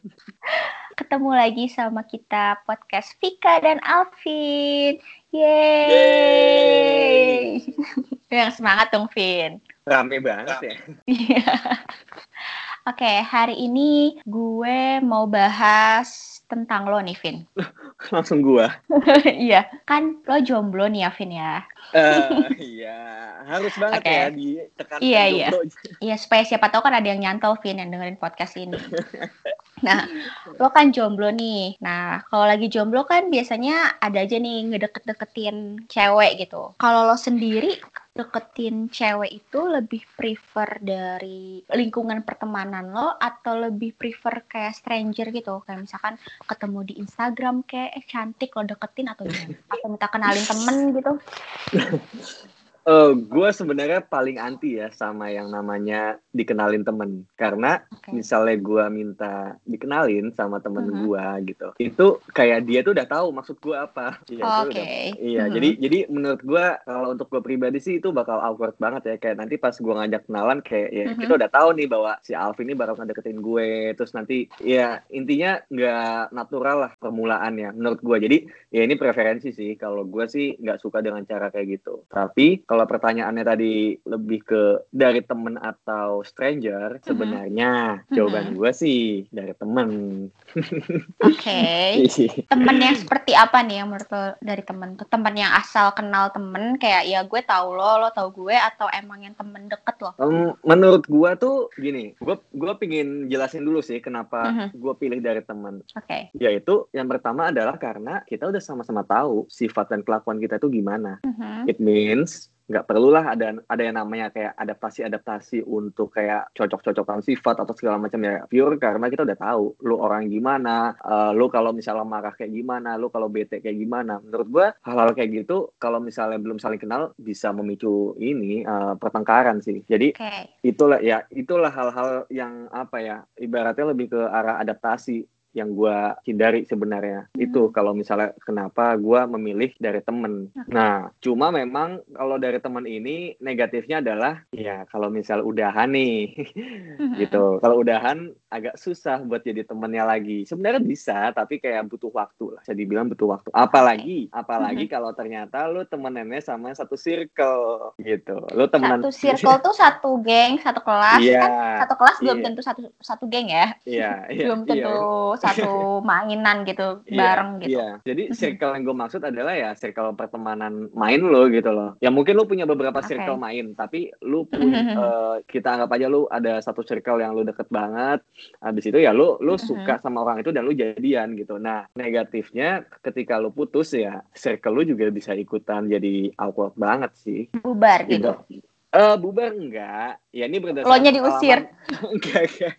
Ketemu lagi sama kita podcast Vika dan Alvin. Yeay. Yeay. Yang semangat dong, Vin. Rame banget ya. Iya. Oke, hari ini gue mau bahas tentang lo nih, Vin. Langsung gua. Iya, kan lo jomblo nih ya, Vin ya. Eh, iya, harus banget Oke. ya ditekan Iya, iya. jomblo. Iya, supaya siapa tahu kan ada yang nyantol, Vin, yang dengerin podcast ini. Nah, lo kan jomblo nih. Nah, kalau lagi jomblo kan biasanya ada aja nih ngedeket-deketin cewek gitu. Kalau lo sendiri deketin cewek itu lebih prefer dari lingkungan pertemanan lo atau lebih prefer kayak stranger gitu? Kayak misalkan ketemu di Instagram kayak eh, cantik lo deketin atau gimana? Atau minta kenalin temen gitu? Eh, gua sebenarnya paling anti ya sama yang namanya dikenalin temen. Karena Oke. misalnya gua minta dikenalin sama temen Mhm. gua gitu, itu kayak dia tuh udah tahu maksud gua apa. Iya, itu Oke. udah- Iya, Mhm. jadi jadi menurut gua kalau untuk gua pribadi sih itu bakal awkward banget ya. Kayak nanti pas gua ngajak kenalan kayak ya Mhm. kita udah tahu nih bahwa si Alvin ini bakal ngedeketin gue. Terus nanti ya intinya nggak natural lah permulaannya menurut gua. Jadi ya ini preferensi sih. Kalau gua sih nggak suka dengan cara kayak gitu. Tapi kalau pertanyaannya tadi lebih ke dari temen atau stranger, sebenarnya Mhm. jawaban gua sih dari temen. Oke. temen yang seperti apa nih yang menurut lo dari temen tuh temen yang asal kenal temen kayak ya gue tahu lo lo tahu gue atau emang yang temen deket lo Em, menurut gua tuh gini, gua gua pingin jelasin dulu sih kenapa Mhm. gua pilih dari teman. oke Yaitu yang pertama adalah karena kita udah sama-sama tahu sifat dan kelakuan kita tuh gimana. Mhm. It means nggak perlulah ada ada yang namanya kayak adaptasi-adaptasi untuk kayak cocok-cocokan sifat atau segala macam ya pure karena kita udah tahu lu orang gimana, eh, lu kalau misalnya marah kayak gimana, lu kalau bete kayak gimana. Menurut gua hal-hal kayak gitu kalau misalnya belum saling kenal bisa memicu ini eh, pertengkaran sih. Jadi oke itulah ya itulah hal-hal yang apa ya ibaratnya lebih ke arah adaptasi yang gua hindari sebenarnya. Hmm. itu kalau misalnya kenapa gua memilih dari temen. Oke. nah cuma memang kalau dari temen ini negatifnya adalah ya kalau misal udahan nih gitu. Kalau udahan agak susah buat jadi temennya lagi. Sebenarnya bisa tapi kayak butuh waktu lah. Bisa dibilang butuh waktu. Apalagi apalagi kalau ternyata lu temenannya sama satu circle gitu. Lu temenan satu circle tuh satu geng satu kelas. Iya, kan satu kelas belum iya. tentu satu satu geng ya. Iya, iya, belum iya, tentu satu mainan gitu iya, bareng gitu Iya, jadi Mhm. circle yang gue maksud adalah ya circle pertemanan main lo gitu loh. Ya mungkin lu punya beberapa Oke. circle main, tapi punya Mhm. eh, kita anggap aja lu ada satu circle yang lu deket banget. Habis itu ya lu Mhm. suka sama orang itu dan lu jadian gitu. Nah, negatifnya ketika lu putus ya circle lu juga bisa ikutan jadi awkward banget sih. bubar gitu Eh bubar enggak? Ya ini berdasarkan Lo nya diusir. pengalaman- enggak, enggak.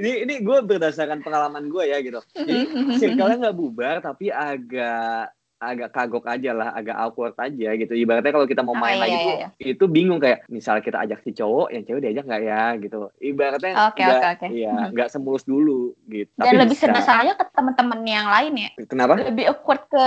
Ini ini gue berdasarkan pengalaman gue ya gitu. Jadi circle-nya nggak bubar tapi agak agak kagok aja lah, agak awkward aja gitu. Ibaratnya kalau kita mau Oh, main iya, lagi iya, tuh iya. itu bingung kayak misal kita ajak si cowok, yang cewek diajak nggak ya gitu. Ibaratnya Oke, nggak oke, oke. iya Mhm. nggak semulus dulu gitu. dan Tapi lebih sering salahnya ke teman-teman yang lain ya Kenapa? lebih awkward ke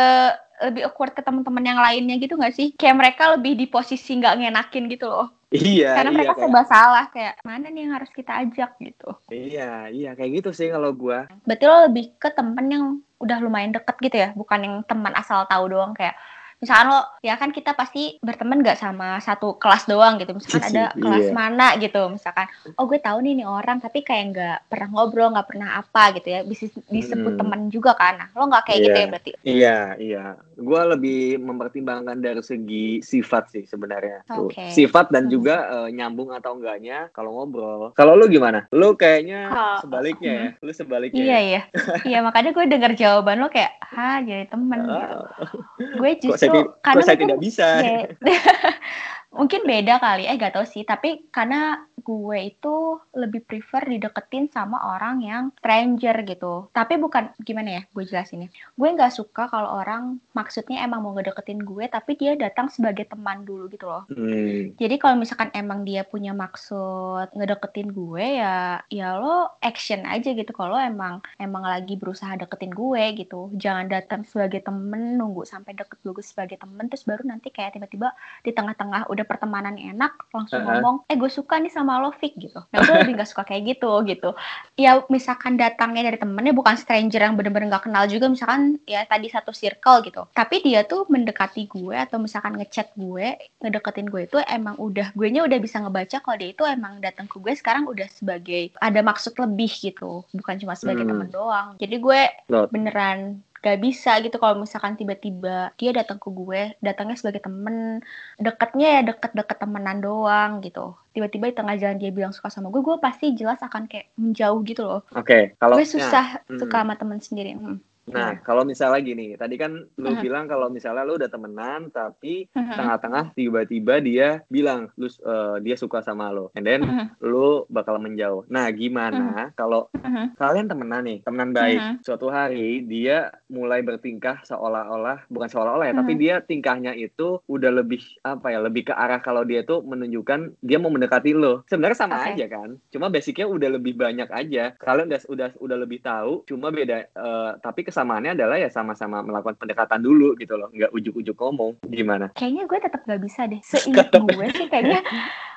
lebih awkward ke teman-teman yang lainnya gitu nggak sih? Kayak mereka lebih di posisi nggak ngenakin gitu loh. Iya, Karena iya mereka kayak- serba salah kayak mana nih yang harus kita ajak gitu. Iya, iya kayak gitu sih kalau gua. Berarti lo lebih ke temen yang udah lumayan deket gitu ya, bukan yang teman asal tahu doang kayak misalkan lo ya kan kita pasti berteman gak sama satu kelas doang gitu misalkan ada kelas Iya. mana gitu misalkan oh gue tahu nih nih orang tapi kayak nggak pernah ngobrol nggak pernah apa gitu ya bisa disebut Hmm. teman juga kan nah, lo nggak kayak gitu Iya. ya berarti Iya, iya. Gua lebih mempertimbangkan dari segi sifat sih sebenarnya. Tuh. Oke. Sifat dan Hmm. juga eh, nyambung atau enggaknya kalau ngobrol. Kalau lu gimana? Lu kayaknya Kalau- sebaliknya ya. Lu sebaliknya. Iya ya? iya, iya makanya gue dengar jawaban lo kayak, ah jadi temen. gitu. Ah, Gue justru saya, kok karena saya tidak bisa? be- mungkin beda kali, eh gak tau sih. Tapi karena gue itu lebih prefer dideketin sama orang yang stranger gitu. Tapi bukan gimana ya, gue jelasinnya. Gue nggak suka kalau orang maksudnya emang mau ngedeketin gue, tapi dia datang sebagai teman dulu gitu loh. Hmm, Jadi kalau misalkan emang dia punya maksud ngedeketin gue ya ya lo action aja gitu kalau emang emang lagi berusaha deketin gue gitu. Jangan datang sebagai temen nunggu sampai deket dulu sebagai temen terus baru nanti kayak tiba-tiba di tengah-tengah udah pertemanan enak langsung Uh-uh. ngomong eh gue suka nih sama lo Fik gitu nah gue lebih gak suka kayak gitu gitu ya misalkan datangnya dari temennya bukan stranger yang bener-bener gak kenal juga misalkan ya tadi satu circle gitu tapi dia tuh mendekati gue atau misalkan ngechat gue ngedeketin gue itu emang udah gue nya udah bisa ngebaca kalau dia itu emang datang ke gue sekarang udah sebagai ada maksud lebih gitu bukan cuma sebagai Hmm. temen doang jadi gue Not. beneran gak bisa gitu kalau misalkan tiba-tiba dia datang ke gue datangnya sebagai temen deketnya ya deket-deket temenan doang gitu tiba-tiba di tengah jalan dia bilang suka sama gue gue pasti jelas akan kayak menjauh gitu loh Oke, kalau gue susah Hmm. suka sama temen sendiri Hmm. Nah, kalau misalnya gini, tadi kan lu Mhm. bilang kalau misalnya lu udah temenan, tapi Mhm. tengah-tengah tiba-tiba dia bilang lu eh, dia suka sama lo, and then Mhm. lu bakal menjauh. Nah, gimana kalau Mhm. kalian temenan nih, temenan baik, Mhm. suatu hari dia mulai bertingkah seolah-olah, bukan seolah-olah ya, tapi Mhm. dia tingkahnya itu udah lebih apa ya, lebih ke arah kalau dia tuh menunjukkan dia mau mendekati lo. Sebenarnya sama Oke. aja kan, cuma basicnya udah lebih banyak aja. Kalian udah udah udah lebih tahu, cuma beda. eh, tapi kesamaannya adalah ya sama-sama melakukan pendekatan dulu gitu loh, nggak ujuk-ujuk ngomong. Gimana? kayaknya gue tetap gak bisa deh seingat gue sih kayaknya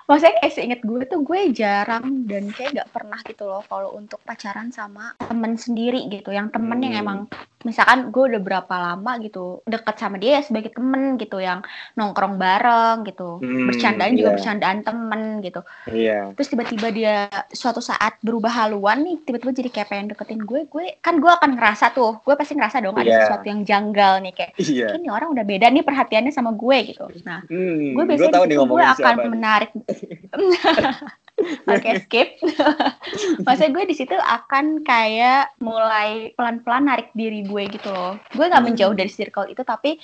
maksudnya eh seingat gue tuh gue jarang dan kayak gak pernah gitu loh kalau untuk pacaran sama temen sendiri gitu yang temen yang Hmm. emang misalkan gue udah berapa lama gitu deket sama dia ya sebagai temen gitu yang nongkrong bareng gitu Hmm, bercandaan juga iya. bercandaan temen gitu Iya. terus tiba-tiba dia suatu saat berubah haluan nih tiba-tiba jadi kayak pengen deketin gue gue kan gue akan ngerasa tuh gue pasti ngerasa dong ada Iya. sesuatu yang janggal nih kayak Iya. ini orang udah beda nih perhatiannya sama gue gitu nah Hmm, gue biasanya tahu di nih gue akan siapa menarik 嗯哈哈。Oke skip maksudnya gue di situ akan kayak mulai pelan-pelan narik diri gue gitu loh gue nggak Hmm. menjauh dari circle itu tapi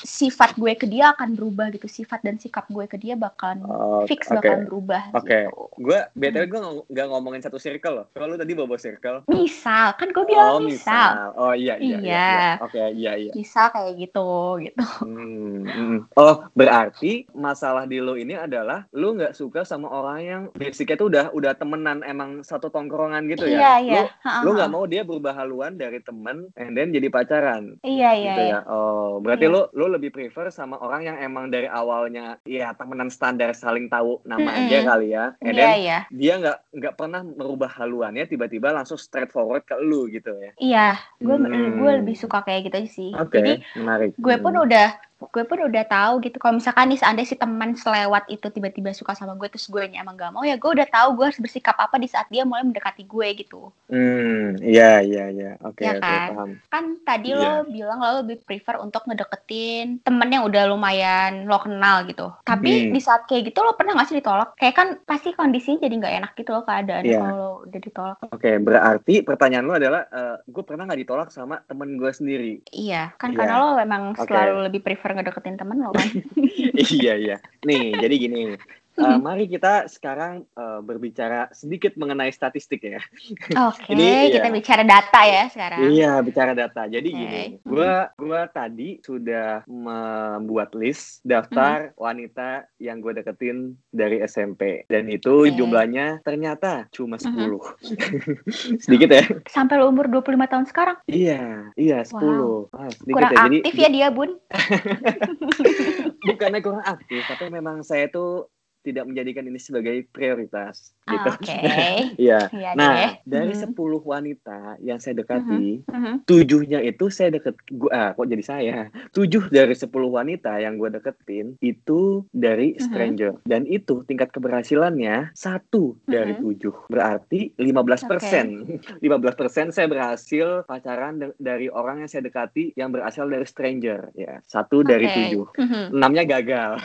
sifat gue ke dia akan berubah gitu sifat dan sikap gue ke dia bakalan Oh, fix oke. bakalan berubah Oke. gitu Gue btw gue nggak ngomongin satu circle loh. Kalau lu tadi bawa circle. misal kan gue bilang oh misal. Oh iya iya. iya, Iya. iya. Oke iya iya. misal kayak gitu gitu Hmm, hmm. Oh berarti masalah di lu ini adalah lu nggak suka sama orang yang basicnya tuh udah udah temenan emang satu tongkrongan gitu iya ya. iya Lu, lu nggak mau dia berubah haluan dari temen and then jadi pacaran. iya iya gitu iya. ya. Oh, berarti Iya. lu lu lebih prefer sama orang yang emang dari awalnya ya temenan standar saling tahu nama Mm-mm. aja kali ya. And iya then iya dia nggak nggak pernah merubah haluannya tiba-tiba langsung straightforward ke lu gitu ya. iya gue Hmm. gue lebih suka kayak gitu sih Oke, jadi menarik. gue pun Hmm. udah gue pun udah tahu gitu kalau misalkan nih seandainya si teman selewat itu tiba-tiba suka sama gue terus gue emang gak mau ya gue udah tahu gue harus bersikap apa di saat dia mulai mendekati gue gitu Hmm, iya iya iya. Oke Ya oke kan? paham. kan tadi Iya. lo bilang lo lebih prefer untuk ngedeketin temen yang udah lumayan lo kenal gitu tapi Hmm. di saat kayak gitu lo pernah gak sih ditolak kayak kan pasti kondisinya jadi nggak enak gitu loh keadaannya Iya. kalau lo udah ditolak Oke, berarti pertanyaan lu adalah eh, gue pernah nggak ditolak sama temen gue sendiri? iya kan Iya. karena lo memang Oke. selalu lebih prefer ngedeketin temen lo kan iya iya. Nih, jadi gini. Eh, mari kita sekarang eh, berbicara sedikit mengenai statistik ya. oke Ini, kita iya. bicara data ya sekarang Iya, bicara data. Jadi Oke. gini, gua gua tadi sudah membuat list daftar wanita yang gue deketin dari SMP dan itu Oke. jumlahnya ternyata cuma Mhm. 10. Sedikit ya? sampai lo umur 25 tahun sekarang Iya, iya 10. Ah, sedikit kurang ya. Jadi aktif ya dia bun bukannya kurang aktif, tapi memang saya tuh tidak menjadikan ini sebagai prioritas gitu. oke Iya. Iya Nah, deh. dari Mhm. 10 wanita yang saya dekati, Mhm. tujuhnya itu saya deket gua ah, kok jadi saya tujuh dari 10 wanita yang gue deketin itu dari Mhm. stranger dan itu tingkat keberhasilannya satu dari tujuh berarti 15 persen 15 persen saya berhasil pacaran dari orang yang saya dekati yang berasal dari stranger ya satu dari Oke. tujuh enamnya gagal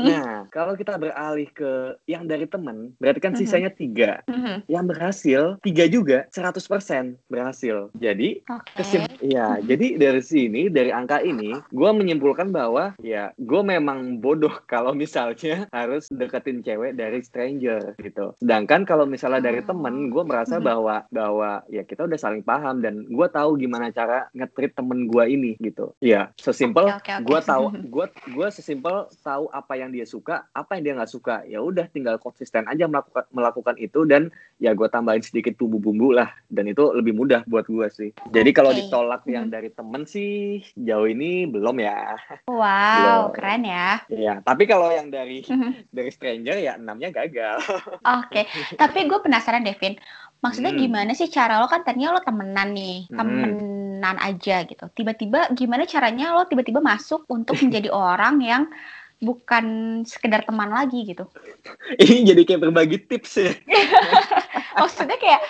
nah kalau kita beralih ke yang dari temen berarti kan Mhm. sisanya tiga Mhm. yang berhasil tiga juga 100% berhasil jadi Oke. Kesim ya, jadi dari sini, dari angka ini, gue menyimpulkan bahwa ya gue memang bodoh kalau misalnya harus deketin cewek dari stranger gitu. Sedangkan kalau misalnya dari Oh. temen, gue merasa Mhm. bahwa bahwa ya kita udah saling paham dan gue tahu gimana cara nge-treat temen gue ini gitu. Ya, sesimpel Oke, oke, oke. gue tahu gue gue sesimpel tahu apa yang dia suka, apa yang dia nggak suka suka ya udah tinggal konsisten aja melakukan melakukan itu dan ya gue tambahin sedikit bumbu-bumbu lah dan itu lebih mudah buat gue sih jadi kalau ditolak yang Mhm. dari temen sih jauh ini belum ya Wow, Belum. keren ya. Iya, tapi kalau yang dari dari stranger ya enamnya gagal. Oke, tapi gue penasaran Devin. Maksudnya Hmm. gimana sih cara lo kan tadinya lo temenan nih, Hmm. temenan aja gitu. Tiba-tiba gimana caranya lo tiba-tiba masuk untuk menjadi orang yang bukan sekedar teman lagi gitu. Ini jadi kayak berbagi tips ya. Maksudnya kayak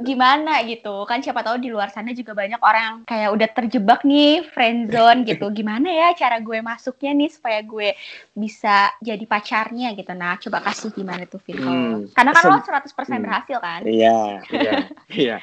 gimana gitu. Kan siapa tahu di luar sana juga banyak orang kayak udah terjebak nih friend zone gitu. Gimana ya cara gue masuknya nih supaya gue bisa jadi pacarnya gitu. Nah, coba kasih gimana tuh Vin kalau- Hmm. Karena kan lo Sem- 100% Hmm. berhasil kan? Iya, iya, iya.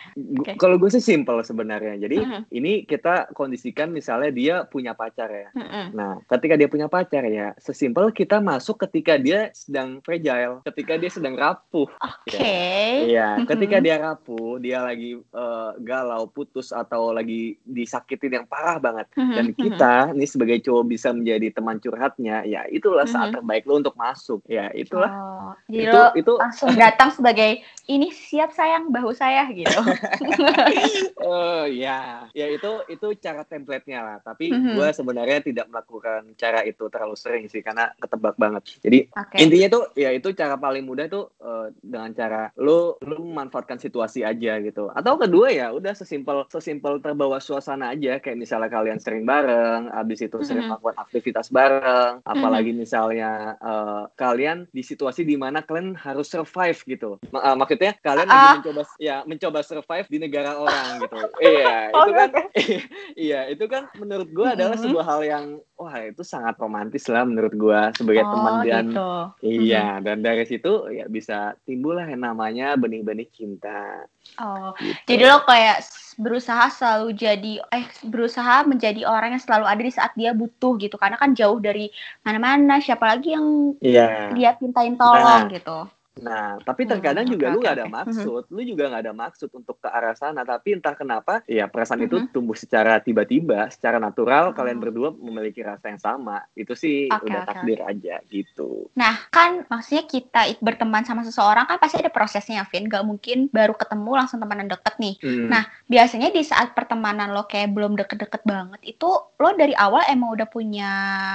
Kalau gue sih simple sebenarnya. Jadi Mhm. ini kita kondisikan misalnya dia punya pacar ya. Mm-mm. Nah, ketika dia punya pacar ya, sesimpel kita masuk ketika dia sedang fragile, ketika dia sedang rapuh. Oke. Iya, Mhm. ketika dia rapuh, dia lagi eh, galau, putus atau lagi disakitin yang parah banget. Mhm, Dan mhm. kita nih sebagai cowok bisa menjadi teman curhatnya, ya itulah saat Mhm. terbaik lo untuk masuk. Ya itulah. Oh, jadi itu lo itu langsung datang sebagai ini siap sayang bahu saya gitu. Oh ya, ya itu itu cara template-nya lah. Tapi Mhm. gue sebenarnya tidak melakukan cara itu terlalu sering sih karena ketebak banget. Jadi Oke. intinya tuh ya itu cara paling mudah tuh eh, dengan cara lu lu memanfaatkan situasi aja gitu. Atau kedua ya udah sesimpel sesimpel terbawa suasana aja kayak misalnya kalian sering bareng, abis itu sering Mhm. melakukan aktivitas bareng, apalagi misalnya eh, kalian di situasi di mana kalian harus survive gitu. Ma- eh, maksudnya kalian lagi Ah. mencoba ya mencoba survive di negara orang gitu. iya, itu kan iya, itu kan menurut gua adalah Mhm. sebuah hal yang wah itu sangat romantis lah menurut gua sebagai teman oh, dan gitu. Iya, dan dari situ ya bisa timbul lah yang namanya benih-benih cinta. Oh, Gitu. jadi lo kayak berusaha selalu jadi eh berusaha menjadi orang yang selalu ada di saat dia butuh gitu. Karena kan jauh dari mana-mana, siapa lagi yang Iya. dia pintain tolong Nah. gitu. Nah, tapi Hmm, terkadang juga oke, lu gak ada oke. maksud, lu juga gak ada maksud untuk ke arah sana, tapi entah kenapa, ya perasaan itu Mhm. tumbuh secara tiba-tiba, secara natural, Oh. kalian berdua memiliki rasa yang sama. Itu sih Oke, udah oke, takdir aja gitu. Nah, kan maksudnya kita it- berteman sama seseorang kan pasti ada prosesnya, Vin. Gak mungkin baru ketemu langsung temenan deket nih. Hmm. Nah, biasanya di saat pertemanan lo kayak belum deket-deket banget, itu lo dari awal emang udah punya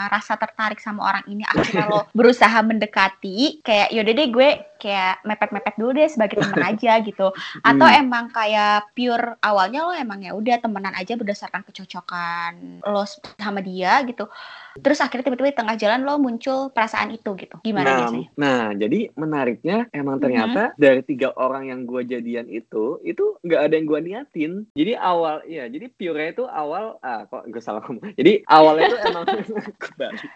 rasa tertarik sama orang ini, akhirnya lo berusaha mendekati, kayak yaudah deh gue kayak mepet-mepet dulu deh sebagai teman aja gitu. Atau Hmm. emang kayak pure awalnya lo emang ya udah temenan aja berdasarkan kecocokan lo sama dia gitu. Terus akhirnya tiba-tiba di tengah jalan lo muncul perasaan itu gitu. Gimana nah, biasanya? nah, jadi menariknya emang Mhm. ternyata dari tiga orang yang gue jadian itu, itu nggak ada yang gue niatin. Jadi awal, ya, jadi pure itu awal, ah kok gue salah ngomong. Jadi awalnya itu emang kebalik.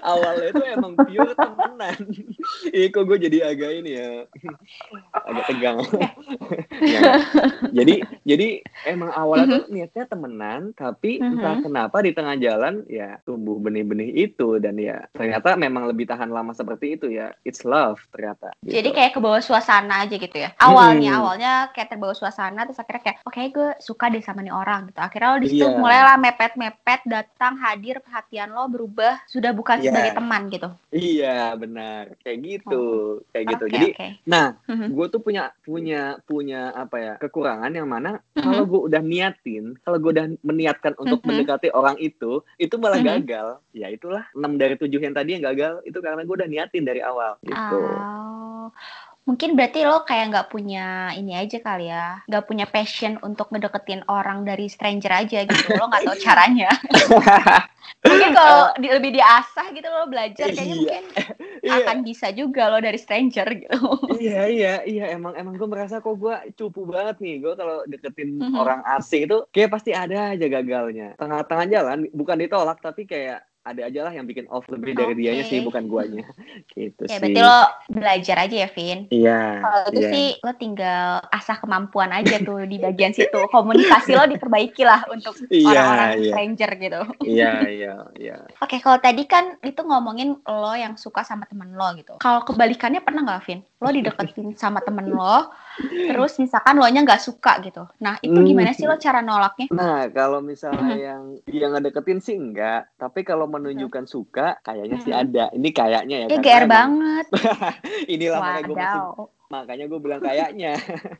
awalnya itu emang pure temenan. Ih, kok gue jadi agak ini ya, agak tegang. Nah, jadi, jadi emang awalnya tuh niatnya temenan, tapi entah Mhm. kenapa di tengah jalan ya tumbuh benih-benih itu dan ya ternyata memang lebih tahan lama seperti itu ya. It's love ternyata. Jadi gitu. kayak ke bawah suasana aja gitu ya. Awalnya, Hmm. awalnya kayak terbawa suasana terus akhirnya kayak oke gue suka deh sama nih orang gitu. Akhirnya lo di situ Iya. mulailah mepet-mepet datang hadir perhatian lo berubah sudah bukan Iya. sebagai teman gitu. Iya benar kayak gitu, kayak gitu. Oke, Jadi oke. nah Mhm. gue tuh punya punya punya apa ya kekurangan yang mana Mhm. kalau gue udah niatin kalau gue udah meniatkan untuk Mhm. mendekati orang itu itu malah Mhm. gagal ya itulah enam dari tujuh yang tadi yang gagal itu karena gue udah niatin dari awal gitu Oh. Mungkin berarti lo kayak nggak punya ini aja kali ya, nggak punya passion untuk ngedeketin orang dari stranger aja gitu. Lo nggak tahu caranya. mungkin kalau di- lebih diasah gitu lo belajar kayaknya Iya. mungkin iya akan bisa juga lo dari stranger gitu. iya iya iya emang emang gue merasa kok gue cupu banget nih gue kalau deketin Mhm. orang asing itu kayak pasti ada aja gagalnya tengah-tengah jalan bukan ditolak tapi kayak ada aja lah yang bikin off lebih dari Oke. dianya sih bukan guanya gitu Ya sih berarti lo belajar aja ya, Vin. iya Kalau itu iya. sih lo tinggal asah kemampuan aja tuh di bagian situ. Komunikasi lo diperbaiki lah untuk Iya, orang-orang iya. stranger gitu. iya iya iya Oke, kalau tadi kan itu ngomongin lo yang suka sama temen lo gitu. Kalau kebalikannya pernah nggak, Vin? Lo dideketin sama temen lo, terus misalkan lo nya nggak suka gitu. Nah, itu Hmm. gimana sih lo cara nolaknya? Nah, kalau misalnya Mhm. yang yang ngedeketin sih enggak, tapi kalau menunjukkan suka kayaknya sih ada. Ini kayaknya ya. Ya karena GR banget. Inilah makanya gue masih. Makanya gue bilang kayaknya.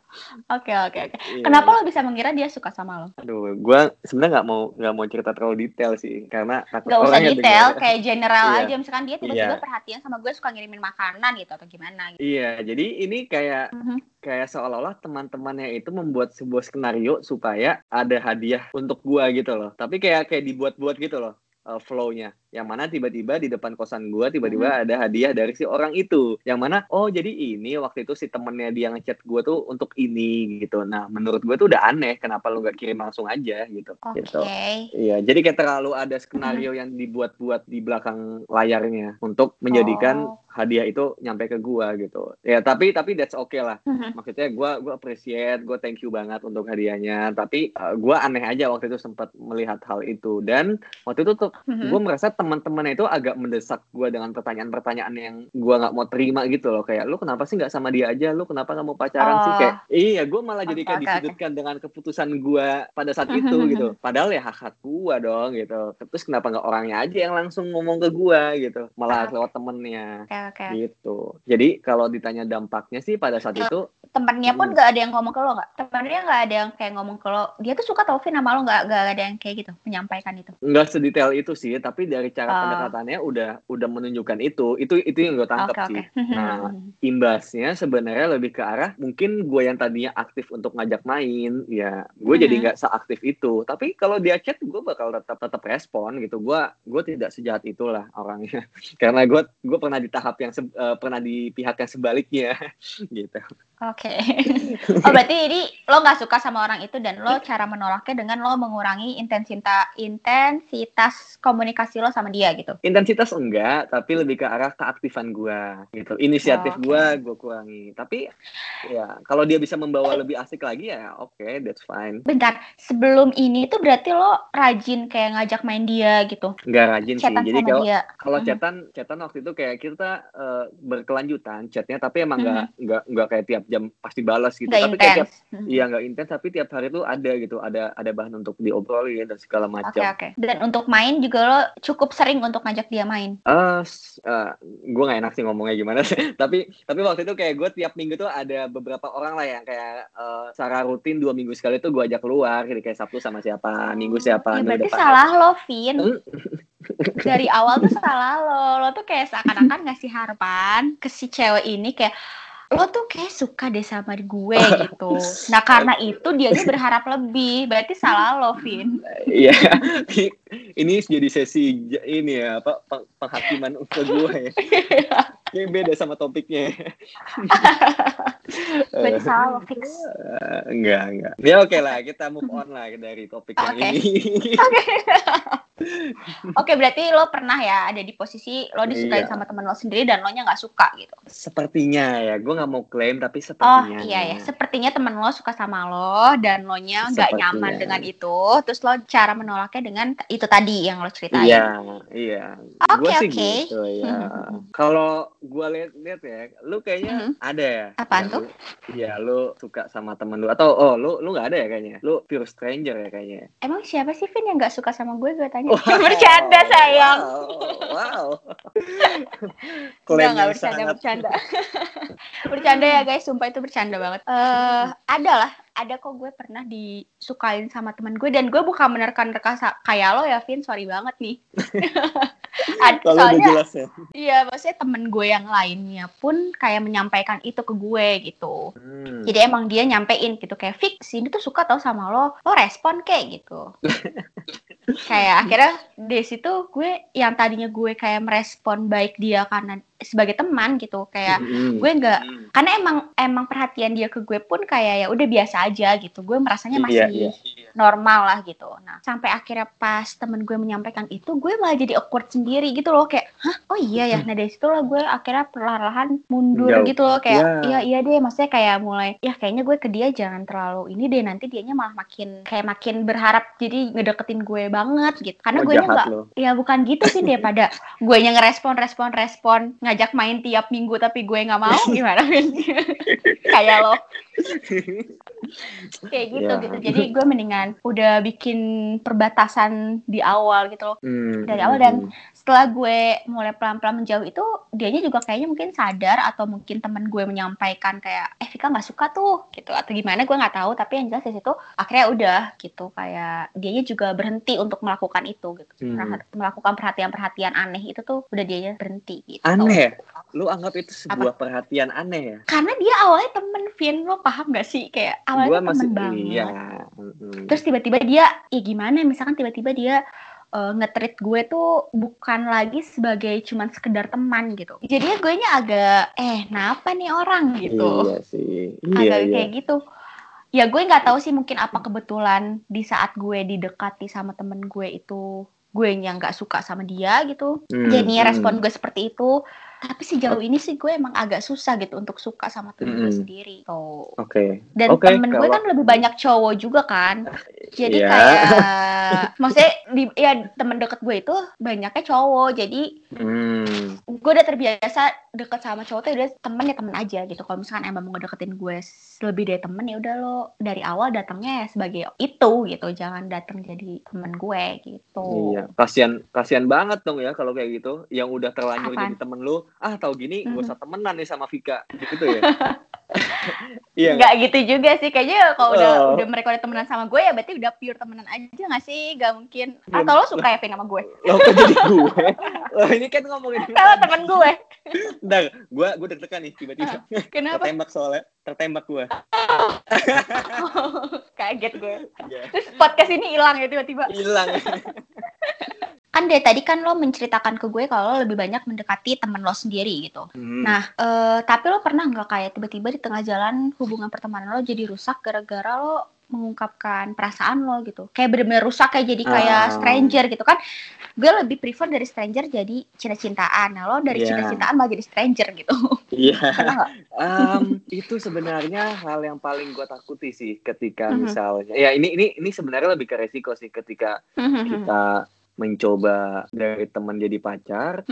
Oke oke oke. Iya. Kenapa lo bisa mengira dia suka sama lo? Aduh, gue sebenarnya nggak mau nggak mau cerita terlalu detail sih, karena takut Gak usah detail, denger. kayak general Iya. aja. Misalkan dia tiba-tiba Iya. perhatian sama gue suka ngirimin makanan gitu atau gimana gitu. Iya, jadi ini kayak Mhm. kayak seolah-olah teman-temannya itu membuat sebuah skenario supaya ada hadiah untuk gua gitu loh. Tapi kayak kayak dibuat-buat gitu loh uh, flow-nya. Yang mana tiba-tiba di depan kosan gua tiba-tiba ada hadiah dari si orang itu. Yang mana oh jadi ini waktu itu si temennya dia ngechat gua tuh untuk ini gitu. Nah, menurut gua tuh udah aneh kenapa lu nggak kirim langsung aja gitu. Oke. Gitu. Iya, jadi kayak terlalu ada skenario yang dibuat-buat di belakang layarnya untuk menjadikan Oh. hadiah itu nyampe ke gua gitu. Ya, tapi tapi that's okay lah. Mhm. Maksudnya gua gua appreciate, gua thank you banget untuk hadiahnya. Tapi uh, gua aneh aja waktu itu sempat melihat hal itu dan waktu itu tuh Mhm. gua merasa teman-temannya itu agak mendesak gua dengan pertanyaan-pertanyaan yang gua nggak mau terima gitu loh. Kayak lu kenapa sih nggak sama dia aja? Lu kenapa nggak mau pacaran sih? Oh. Kayak iya, gua malah jadi kayak oke. disudutkan dengan keputusan gua pada saat itu gitu. Padahal ya hak hak gua dong gitu. Terus kenapa nggak orangnya aja yang langsung ngomong ke gua gitu? Malah Oke. lewat temennya Oke oke. gitu. Jadi kalau ditanya dampaknya sih pada saat itu Temennya pun Hmm. gak ada yang ngomong ke lo nggak? Temennya gak ada yang kayak ngomong ke lo. Dia tuh suka Taufin sama lo nggak? Gak ada yang kayak gitu menyampaikan itu. nggak sedetail itu sih, tapi dari cara Oh. pendekatannya udah udah menunjukkan itu. Itu itu yang gue tangkap Oke sih. oke. Nah, imbasnya sebenarnya lebih ke arah mungkin gue yang tadinya aktif untuk ngajak main, ya gue jadi Mhm. nggak seaktif itu. Tapi kalau dia chat, gue bakal tetap tetap respon gitu. Gue gue tidak sejahat itulah orangnya. Karena gue gue pernah di tahap yang se- eh, pernah di pihak yang sebaliknya gitu. Oke. oh berarti ini lo nggak suka sama orang itu dan lo cara menolaknya dengan lo mengurangi intensitas intensitas komunikasi lo sama dia gitu. Intensitas enggak, tapi lebih ke arah keaktifan gue gitu. Inisiatif Oh, oke. gue gue kurangi. Tapi ya kalau dia bisa membawa lebih asik lagi ya oke, that's fine. Bentar, sebelum ini tuh berarti lo rajin kayak ngajak main dia gitu. Nggak rajin sih. Chatan Jadi sama kalau kalau Mhm. chatan chatan waktu itu kayak kita eh, berkelanjutan chatnya, tapi emang nggak Mhm. nggak nggak kayak tiap jam pasti balas gitu. Nggak tapi kayak tiap intens. Mhm. Iya nggak intens tapi tiap hari tuh ada gitu ada ada bahan untuk diobrolin dan segala Oke macam. oke. Dan untuk main juga lo cukup sering untuk ngajak dia main. Eh, s- eh, gue nggak enak sih ngomongnya gimana sih. tapi tapi waktu itu kayak gue tiap minggu tuh ada beberapa orang lah yang kayak eh, secara rutin dua minggu sekali tuh gue ajak keluar. Jadi kayak Sabtu sama siapa, Minggu siapa, Ya berarti depan. salah lo, Vin. Hmm. Dari awal tuh salah lo. Lo tuh kayak seakan-akan ngasih harapan ke si cewek ini kayak lo tuh kayak suka deh sama gue gitu. Nah karena itu dianya berharap lebih. Berarti salah lo, Vin. Iya, ini jadi sesi ini ya apa peng- penghakiman ke gue ya. Kayak beda sama topiknya. Berarti salah lo, fix. Eh, enggak, enggak. Ya oke lah, kita move on lah dari topik yang Oke. ini. Oke, berarti lo pernah ya ada di posisi lo disukain Iya. sama temen lo sendiri dan lo nya nggak suka gitu. Sepertinya ya, gue nggak mau klaim tapi Oh sepertinya. iya ya, sepertinya temen lo suka sama lo dan lo nya nggak nyaman dengan itu. Terus lo cara menolaknya dengan itu tadi yang lo ceritain. Iya, iya. Oke, oke. gitu ya. Kalau gue lihat-lihat ya, lu kayaknya ada ya. Apaan Ya, tuh? Iya, lu suka sama temen lu atau oh lu lu nggak ada ya kayaknya. Lu pure stranger ya kayaknya. Emang siapa sih Vin yang nggak suka sama gue? Gue tanya. Wow. bercanda sayang. Wow. wow. Klaim enggak yang bercanda, sangat- bercanda. bercanda ya guys, sumpah itu bercanda banget. Eh, ada lah, ada kok gue pernah disukain sama teman gue dan gue bukan menerka-nerka sa- kayak lo ya, Vin. Sorry banget nih. Soalnya jelas ya. iya, maksudnya temen gue yang lainnya pun kayak menyampaikan itu ke gue gitu. Hmm. Jadi emang dia nyampein gitu kayak fix ini tuh suka tau sama lo, lo respon kayak gitu. kayak akhirnya dari situ gue yang tadinya gue kayak merespon baik dia karena sebagai teman gitu kayak Hmm. gue nggak karena emang emang perhatian dia ke gue pun kayak ya udah biasa aja gitu gue merasanya masih Iya, iya. normal lah gitu nah sampai akhirnya pas temen gue menyampaikan itu gue malah jadi awkward sendiri gitu loh kayak hah oh iya ya nah dari situ lah gue akhirnya perlahan-lahan mundur Jauh. gitu loh kayak Ya. iya iya deh maksudnya kayak mulai ya kayaknya gue ke dia jangan terlalu ini deh nanti dianya malah makin kayak makin berharap jadi ngedeketin gue banget gitu karena Oh, gue jahat nggak ya bukan gitu sih daripada gue yang ngerespon respon respon ngajak main tiap minggu tapi gue nggak mau gimana Vin? kayak lo kayak gitu Ya. gitu. Jadi gue mendingan udah bikin perbatasan di awal gitu loh. Hmm, Dari awal hmm, dan- setelah gue mulai pelan-pelan menjauh itu dianya juga kayaknya mungkin sadar atau mungkin temen gue menyampaikan kayak eh Vika nggak suka tuh gitu. Atau gimana gue nggak tahu. Tapi yang jelas di situ akhirnya udah gitu. Kayak dianya juga berhenti untuk melakukan itu gitu. Hmm. Perha- melakukan perhatian-perhatian aneh itu tuh udah dianya berhenti gitu. Aneh. Lu anggap itu sebuah perhatian aneh ya? karena dia awalnya temen Vin. Lo paham gak sih? Kayak awalnya Gua temen banget iya. Mm-mm. terus tiba-tiba dia ya gimana misalkan tiba-tiba dia uh, nge-treat gue tuh bukan lagi sebagai cuman sekedar teman gitu jadinya gue nya agak eh kenapa nih orang gitu Iya sih. Iya, agak iya. kayak gitu ya gue nggak tahu sih mungkin apa kebetulan di saat gue didekati sama temen gue itu gue yang nggak suka sama dia gitu Hmm, jadi hmm. respon gue seperti itu tapi sejauh ini sih gue emang agak susah gitu untuk suka sama temen gue Mm-mm. sendiri tuh Oke. dan Oke, temen gue kalau- kan lebih banyak cowok juga kan jadi Iya. kayak maksudnya di ya temen deket gue itu banyaknya cowok jadi Hmm. gue udah terbiasa deket sama cowok tuh udah temen ya temen aja gitu kalau misalkan emang mau deketin gue lebih dari temen ya udah lo dari awal datangnya ya sebagai itu gitu jangan datang jadi temen gue gitu Iya, kasihan kasihan banget dong ya kalau kayak gitu. Yang udah terlanjur Apaan? jadi temen lu, ah tau gini gak usah temenan nih sama Vika, gitu ya. Iya. nggak? nggak gitu juga sih kayaknya kalau udah Oh. udah mereka udah temenan sama gue ya berarti udah pure temenan aja nggak sih gak mungkin Belum- atau lo suka ya Vin sama gue Lo kok jadi gue? Loh, ini kan ngomongin kalau temen gue Bentar, gue gue deg-degan nih tiba-tiba. kenapa Tertembak soalnya, tertembak gue. kaget gue Iya. terus podcast ini hilang ya tiba-tiba Hilang. Kan dari tadi kan lo menceritakan ke gue kalau lo lebih banyak mendekati temen lo sendiri gitu Hmm. nah eh, tapi lo pernah nggak kayak tiba-tiba di tengah jalan hubungan pertemanan lo jadi rusak gara-gara lo mengungkapkan perasaan lo gitu kayak bener-bener rusak kayak jadi kayak Ah. stranger gitu kan gue lebih prefer dari stranger jadi cinta-cintaan nah lo dari Iya. cinta-cintaan malah jadi stranger gitu Iya. nggak Em, itu sebenarnya hal yang paling gue takuti sih ketika Mhm. misalnya ya ini ini ini sebenarnya lebih ke resiko sih ketika kita mencoba dari teman jadi pacar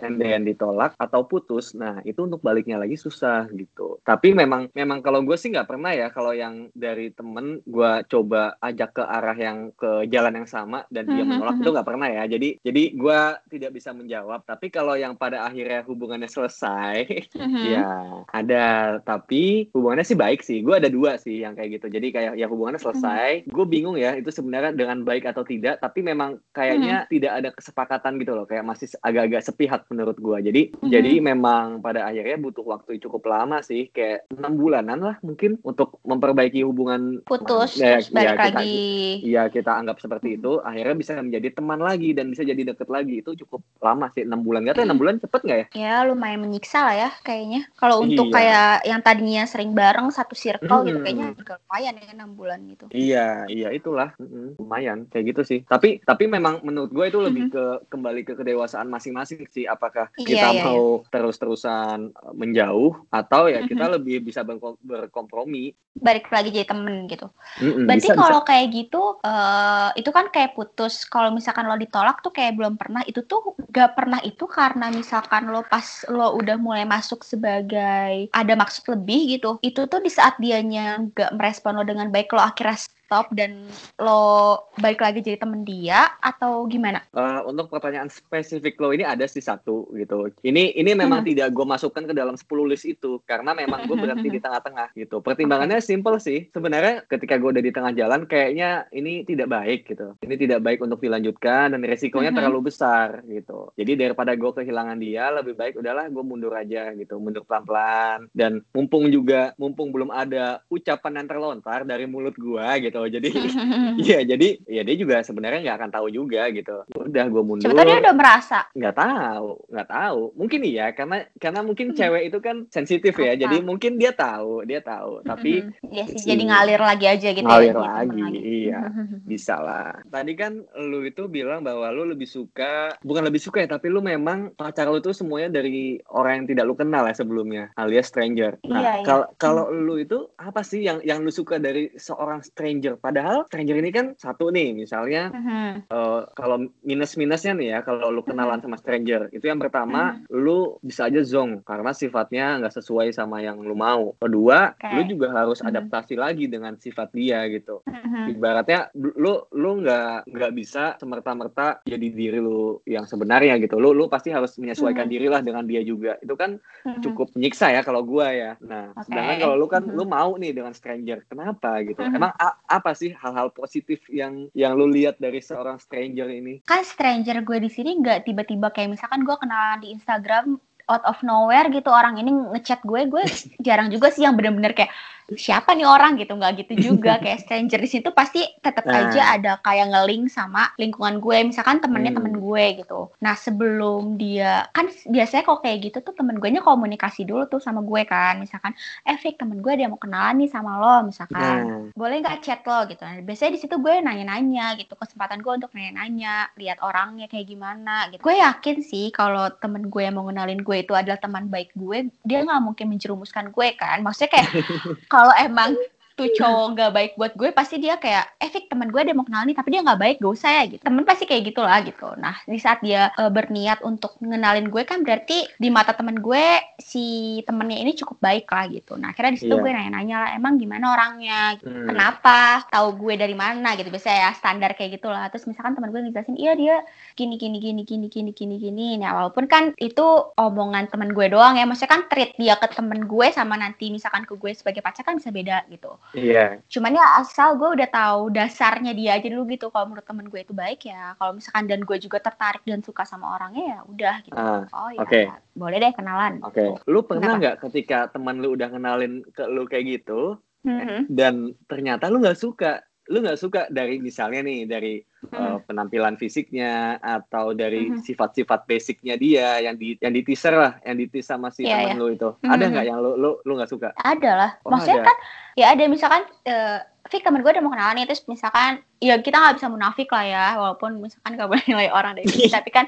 and then ditolak atau putus nah itu untuk baliknya lagi susah gitu tapi memang memang kalau gue sih nggak pernah ya kalau yang dari temen gue coba ajak ke arah yang ke jalan yang sama dan dia Mhm, menolak mhm. itu nggak pernah ya jadi jadi gue tidak bisa menjawab tapi kalau yang pada akhirnya hubungannya selesai Mhm. Ya, ada. Tapi hubungannya sih baik sih. Gue ada dua sih yang kayak gitu. Jadi kayak ya hubungannya selesai. Gue bingung ya itu sebenarnya dengan baik atau tidak. Tapi memang kayaknya tidak ada kesepakatan gitu loh. Kayak masih agak-agak sepihak menurut gue. Jadi Mhm. jadi memang pada akhirnya butuh waktu cukup lama sih. Kayak enam bulanan lah mungkin untuk memperbaiki hubungan. putus Ya, terus balik ya, kita- lagi Iya kita anggap seperti itu. Akhirnya bisa menjadi teman lagi dan bisa jadi deket lagi. Itu cukup lama sih enam bulan. Gak tau enam bulan cepet nggak ya? ya lumayan menyiksa lah ya kayaknya kalau untuk Iya. kayak yang tadinya sering bareng satu circle gitu Hmm. kayaknya juga lumayan ya enam bulan gitu Iya, iya itulah, lumayan kayak gitu sih. Tapi tapi memang menurut gue itu lebih Mhm. ke kembali ke kedewasaan masing-masing sih. Apakah Iya, kita iya, mau terus-terusan uh, menjauh atau ya kita Mhm. lebih bisa berko- berkompromi. balik lagi jadi temen gitu Mm-mm, berarti kalau kayak gitu eh, itu kan kayak putus kalau misalkan lo ditolak tuh kayak belum pernah itu tuh gak pernah itu karena misalkan lo pas lo udah mulai masuk sebagai ada maksud lebih gitu itu tuh di saat dianya gak merespon lo dengan baik lo akhirnya stop dan lo balik lagi jadi temen dia atau gimana. Uh, untuk pertanyaan spesifik lo ini ada sih satu gitu. Ini ini memang Mhm. tidak gue masukkan ke dalam 10 list itu karena memang gue berhenti di tengah-tengah gitu. Pertimbangannya simple sih. Sebenarnya ketika gue udah di tengah jalan kayaknya ini tidak baik gitu. Ini tidak baik untuk dilanjutkan dan resikonya Mhm. terlalu besar gitu. Jadi daripada gue kehilangan dia lebih baik udahlah gue mundur aja gitu. Mundur pelan-pelan dan mumpung juga mumpung belum ada ucapan yang terlontar dari mulut gue gitu. Jadi Iya, jadi ya dia juga sebenarnya nggak akan tahu juga gitu. Udah gue mundur. Tahu dia udah merasa. Nggak tahu, nggak tahu. Mungkin iya, karena karena mungkin Hmm. cewek itu kan sensitif ya. Jadi mungkin dia tahu, dia tahu. Tapi Mhm. Iya sih, si- jadi ngalir lagi aja gitu ngalir ya. temen lagi, iya. bisa lah. Tadi kan lu itu bilang bahwa lu lebih suka, bukan lebih suka ya, tapi lu memang pacar lu itu semuanya dari orang yang tidak lu kenal ya sebelumnya, alias stranger. Iya, Nah, iya. kalau kalau lu itu apa sih yang yang lu suka dari seorang stranger stranger. Padahal stranger ini kan satu nih, misalnya Mhm. eh, kalau minus-minusnya nih ya, kalau lu kenalan sama stranger, itu yang pertama, lu bisa aja zong karena sifatnya nggak sesuai sama yang lu mau. Kedua, Oke. lu juga harus Mhm. adaptasi lagi dengan sifat dia gitu. Mhm. Ibaratnya lu lu nggak nggak bisa semerta-merta jadi diri lu yang sebenarnya gitu. Lu lu pasti harus menyesuaikan Mhm. diri lah dengan dia juga. Itu kan Mhm. cukup menyiksa ya kalau gua ya. Nah, Oke. sedangkan kalau lu kan Mhm. lu mau nih dengan stranger. Kenapa gitu? Mhm. Emang a- apa sih hal-hal positif yang yang lu lihat dari seorang stranger ini? kan stranger gue di sini nggak tiba-tiba kayak misalkan gue kenalan di Instagram out of nowhere gitu orang ini ngechat gue gue jarang juga sih yang bener-bener kayak siapa nih orang gitu nggak gitu juga. Kayak stranger di situ pasti tetap Nah. aja ada kayak nge-link sama lingkungan gue. Misalkan temennya Hmm. temen gue gitu. Nah sebelum dia kan biasanya kalau kayak gitu tuh temen gue nya komunikasi dulu tuh sama gue kan. Misalkan eh Fik temen gue dia mau kenalan nih sama lo misalkan. Nah, boleh nggak chat lo? gitu. Nah, biasanya di situ gue nanya-nanya gitu. Kesempatan gue untuk nanya-nanya lihat orangnya kayak gimana gitu. Gue yakin sih kalau temen gue yang mau ngenalin gue itu adalah teman baik gue dia nggak mungkin menjerumuskan gue kan. Maksudnya kayak kalau emang tuh cowok nggak baik buat gue pasti dia kayak eh Fik teman gue dia mau kenal nih tapi dia nggak baik gak usah ya gitu. Temen pasti kayak gitulah gitu. Nah di saat dia eh, berniat untuk ngenalin gue kan berarti di mata temen gue si temennya ini cukup baik lah gitu. Nah akhirnya di situ Iya. gue nanya-nanya lah emang gimana orangnya? Hmm. kenapa? Tahu gue dari mana? Gitu biasanya ya standar kayak gitulah terus misalkan teman gue ngejelasin iya dia gini gini gini gini gini gini gini. Nah walaupun kan itu omongan teman gue doang ya maksudnya kan treat dia ke temen gue sama nanti misalkan ke gue sebagai pacar kan bisa beda gitu Iya. cuman ya asal gue udah tahu dasarnya dia aja dulu gitu kalau menurut temen gue itu baik ya kalau misalkan dan gue juga tertarik dan suka sama orangnya ya udah gitu Ah, oh ya oke. boleh deh kenalan Oke, lu pernah nggak ketika teman lu udah kenalin ke lu kayak gitu Mhm. dan ternyata lu nggak suka, lu nggak suka dari misalnya nih dari. Uh, penampilan fisiknya atau dari Mhm. sifat-sifat basicnya dia yang di yang di teaser lah, yang di tease sama si Iya, teman iya. lu itu, Mhm. ada nggak yang lu lu lu nggak suka? ada lah Oh, maksudnya ada. kan ya ada misalkan eh Fik temen gue udah mau kenalan nih terus misalkan ya kita nggak bisa munafik lah ya walaupun misalkan gak boleh nilai orang dari sini tapi kan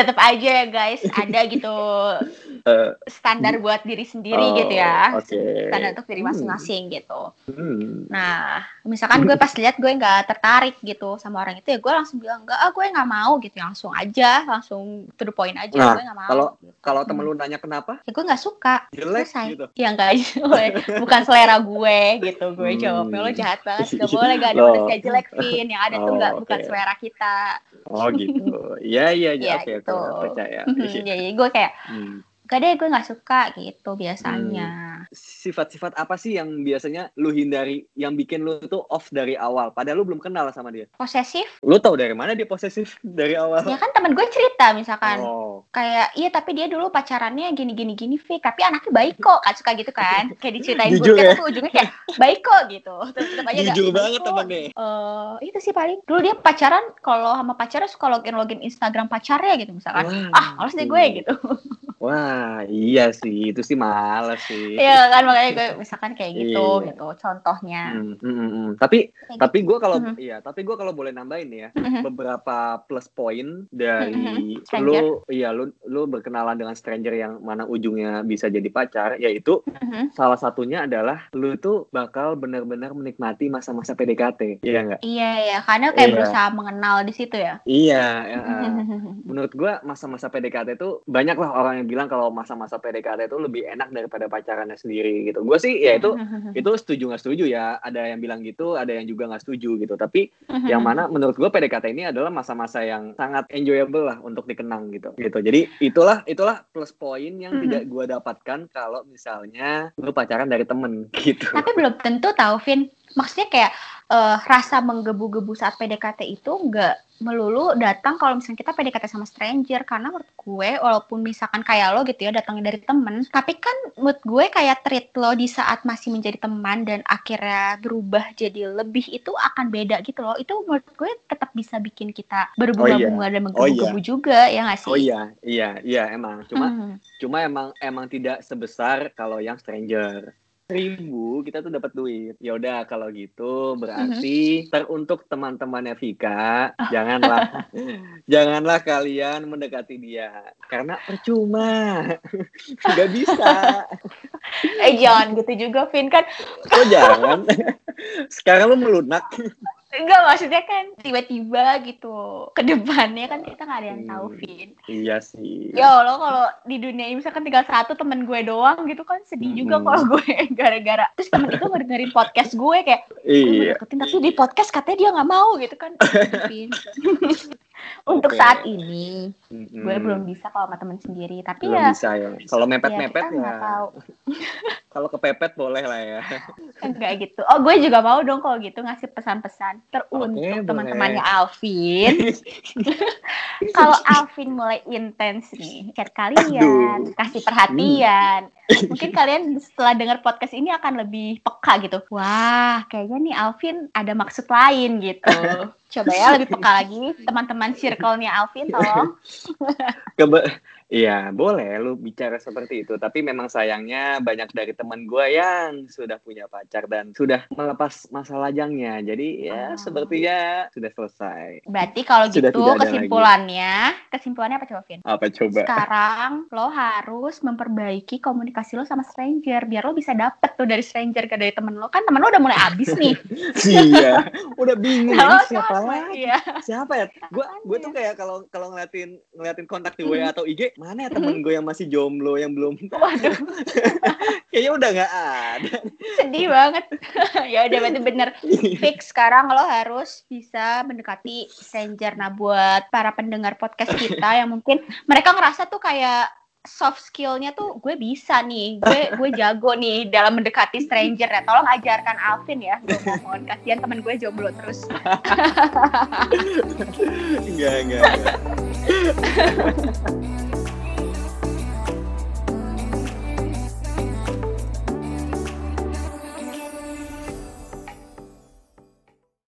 tetap aja ya guys ada gitu Eh, standar buat diri sendiri oh, gitu ya Oke. standar untuk diri Hmm. masing-masing gitu Hmm. nah misalkan gue pas lihat gue nggak tertarik gitu sama orang itu ya gue langsung bilang enggak ah gue nggak mau gitu langsung aja langsung to the point aja Nah, gue nggak mau kalau- gitu. Kalau temen Hmm. lu nanya kenapa, ya gue nggak suka jelek Selesai. gitu. Ya enggak bukan selera gue gitu gue Hmm. jawabnya lo jahat banget gak boleh gak ada Loh. manusia jelek Vin yang ada tuh Oh, nggak bukan oke. selera kita Oh gitu. Iya iya iya. Iya, Oke gitu. oke percaya. jadi gue kayak Hmm. Gak deh gue nggak suka gitu biasanya Sifat-sifat apa sih yang biasanya lu hindari, yang bikin lu tuh off dari awal? Padahal lu belum kenal sama dia. posesif Lu tahu dari mana dia posesif dari awal? ya kan temen gue cerita misalkan Oh. kayak iya tapi dia dulu pacarannya gini gini gini Fik tapi anaknya baik kok kan suka gitu kan kayak diceritain gue ya? tapi ujungnya kayak baik kok gitu terus tetap aja Jujur "Baik banget kok." temennya. Eh, itu sih paling dulu dia pacaran kalau sama pacarnya suka login login Instagram pacarnya gitu misalkan Wah, ah males deh gue gitu Wah, iya sih, itu sih males sih. Iya kan makanya gue misalkan kayak gitu Iya. gitu contohnya Hmm, hmm, hmm, hmm. Tapi Kayak tapi gue kalau Mhm. iya, tapi gue kalau boleh nambahin ya, Mhm. beberapa plus point dari Mhm. Stranger. lu iya lu lu berkenalan dengan stranger yang mana ujungnya bisa jadi pacar yaitu Mhm. salah satunya adalah lu tuh bakal benar-benar menikmati masa-masa PDKT iya nggak iya ya karena kayak Iya. berusaha mengenal di situ ya iya ya, menurut gua masa-masa PDKT itu banyak lah orang yang bilang kalau masa-masa PDKT itu lebih enak daripada pacarannya sendiri gitu. Gue sih ya itu itu setuju nggak setuju ya. Ada yang bilang gitu ada yang juga nggak setuju gitu. Tapi yang mana menurut gue PDKT ini adalah masa-masa yang sangat enjoyable lah untuk dikenang gitu. Gitu. Jadi itulah itulah plus poin yang Mhm. tidak gue dapatkan kalau misalnya lu pacaran dari temen gitu. Tapi belum tentu tahu Vin. Maksudnya kayak eh, rasa menggebu-gebu saat PDKT itu nggak melulu datang kalau misalnya kita PDKT sama stranger. Karena menurut gue walaupun misalkan kayak lo gitu ya datangnya dari temen tapi kan menurut gue kayak treat lo di saat masih menjadi teman dan akhirnya berubah jadi lebih itu akan beda gitu loh. Itu menurut gue tetap bisa bikin kita berbunga-bunga dan menggebu-gebu juga ya nggak sih? Oh iya iya iya emang. Cuma Mhm. cuma emang emang tidak sebesar kalau yang stranger ribu kita tuh dapat duit. Ya udah kalau gitu berarti teruntuk teman-temannya Vika janganlah janganlah kalian mendekati dia. Karena percuma. Nggak bisa. Eh jangan gitu juga Vin kan. Kok jangan. Sekarang lu melunak Enggak maksudnya kan tiba-tiba gitu ke depannya kan kita nggak ada yang tahu Hmm. Vin. iya sih Ya Allah kalau di dunia ini misalkan tinggal satu temen gue doang gitu kan sedih juga Mm-mm. kalau gue gara-gara terus temen itu ngedengerin podcast gue kayak iya deketin tapi di podcast katanya dia nggak mau gitu kan. Vin. Untuk Oke. saat ini Mm-mm. gue belum bisa kalau sama temen sendiri tapi belum ya bisa ya kalau ya mepet-mepet ya, tahu kalau kepepet boleh lah ya enggak gitu. Oh gue juga mau dong kalau gitu ngasih pesan-pesan teruntuk Oke, teman-temannya. Alvin. kalau Alvin mulai intens nih chat kalian, Aduh. kasih perhatian. Mungkin kalian setelah dengar podcast ini akan lebih peka gitu. Wah, kayaknya nih Alvin ada maksud lain gitu. Coba ya lebih peka lagi teman-teman circle-nya Alvin tolong. Iya, boleh lu bicara seperti itu. Tapi memang sayangnya banyak dari teman gue yang sudah punya pacar dan sudah melepas masa lajangnya. Jadi Oh. ya sepertinya sudah selesai. Berarti kalau Sudah gitu tidak ada kesimpulannya, kesimpulannya apa coba Vin? Apa coba? Sekarang lo harus memperbaiki komunikasi lo sama stranger biar lo bisa dapet tuh dari stranger ke dari temen lo kan temen lo udah mulai abis nih. iya, udah bingung siapa lagi? Iya. Siapa ya? Gue gue tuh kayak kalau kalau ngeliatin ngeliatin kontak di WA atau IG, mana ya temen gue yang masih jomblo yang belum Waduh, kayaknya udah nggak ada. sedih banget. ya udah berarti bener fix sekarang lo harus bisa mendekati stranger. Nah buat para pendengar podcast kita yang mungkin mereka ngerasa tuh kayak soft skillnya tuh gue bisa nih, gue gue jago nih dalam mendekati stranger ya. Tolong ajarkan Alvin ya, gue mohon kasihan temen gue jomblo terus. Enggak, enggak, enggak.